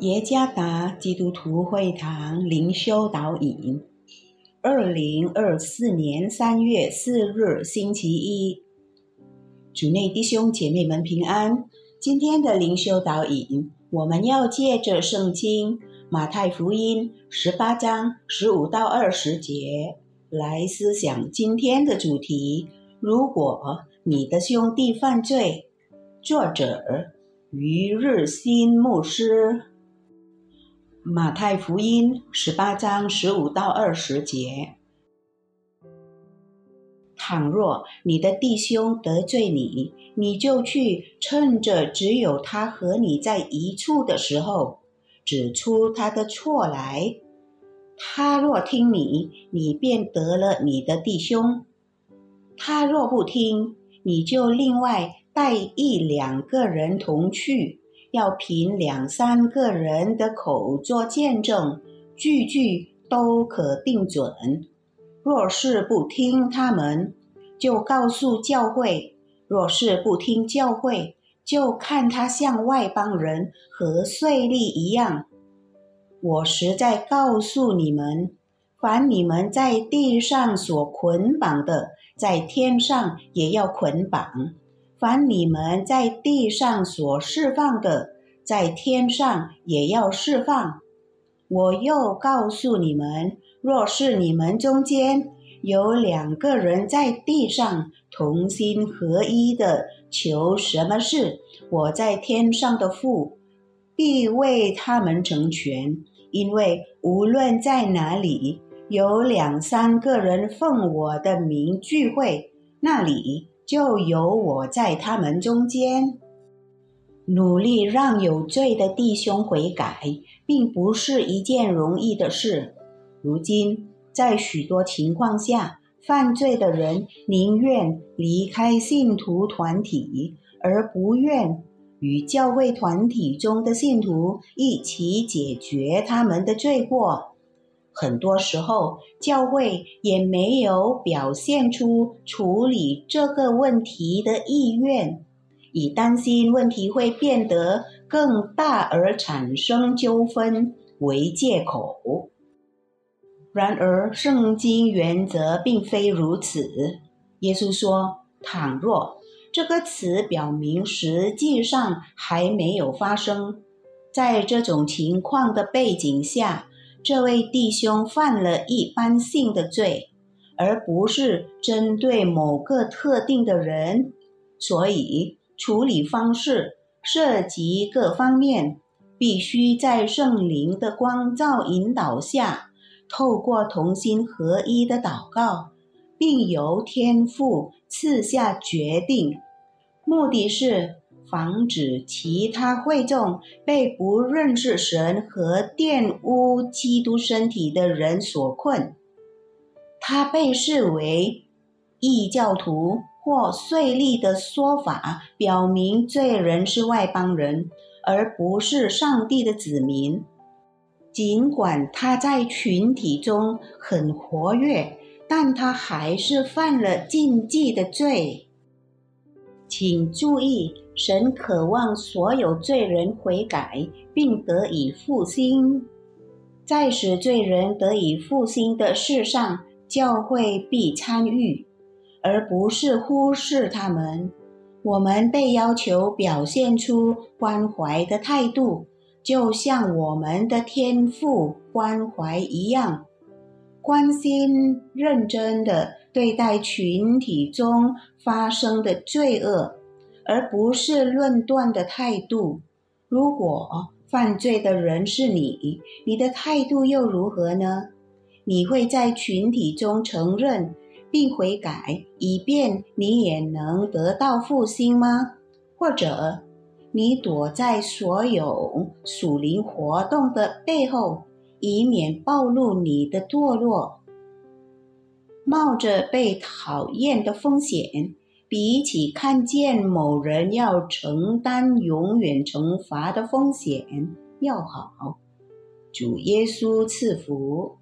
耶加达基督徒会堂灵修导引，二零二四年三月四日星期一，主内弟兄姐妹们平安。今天的灵修导引，我们要借着圣经马太福音十八章十五到二十节来思想今天的主题：如果你的兄弟犯罪。作者于日新牧师。马太福音十八章十五到二十节：倘若你的弟兄得罪你，你就去趁着只有他和你在一处的时候，指出他的错来。他若听你，你便得了你的弟兄；他若不听，你就另外带一两个人同去。要凭两三个人的口做见证，句句都可定准。若是不听他们，就告诉教会；若是不听教会，就看他像外邦人和税吏一样。我实在告诉你们，凡你们在地上所捆绑的，在天上也要捆绑。凡你们在地上所释放的，在天上也要释放。我又告诉你们：若是你们中间有两个人在地上同心合一的求什么事，我在天上的父必为他们成全。因为无论在哪里有两三个人奉我的名聚会，那里。就有我在他们中间，努力让有罪的弟兄悔改，并不是一件容易的事。如今，在许多情况下，犯罪的人宁愿离开信徒团体，而不愿与教会团体中的信徒一起解决他们的罪过。很多时候，教会也没有表现出处理这个问题的意愿，以担心问题会变得更大而产生纠纷为借口。然而，圣经原则并非如此。耶稣说：“倘若这个词表明实际上还没有发生，在这种情况的背景下。”这位弟兄犯了一般性的罪，而不是针对某个特定的人，所以处理方式涉及各方面，必须在圣灵的光照引导下，透过同心合一的祷告，并由天父赐下决定，目的是。防止其他会众被不认识神和玷污基督身体的人所困。他被视为异教徒或税吏的说法，表明罪人是外邦人，而不是上帝的子民。尽管他在群体中很活跃，但他还是犯了禁忌的罪。请注意。神渴望所有罪人悔改，并得以复兴。在使罪人得以复兴的事上，教会必参与，而不是忽视他们。我们被要求表现出关怀的态度，就像我们的天赋关怀一样，关心、认真的对待群体中发生的罪恶。而不是论断的态度。如果犯罪的人是你，你的态度又如何呢？你会在群体中承认并悔改，以便你也能得到复兴吗？或者你躲在所有属灵活动的背后，以免暴露你的堕落，冒着被讨厌的风险？比起看见某人要承担永远惩罚的风险要好，主耶稣赐福。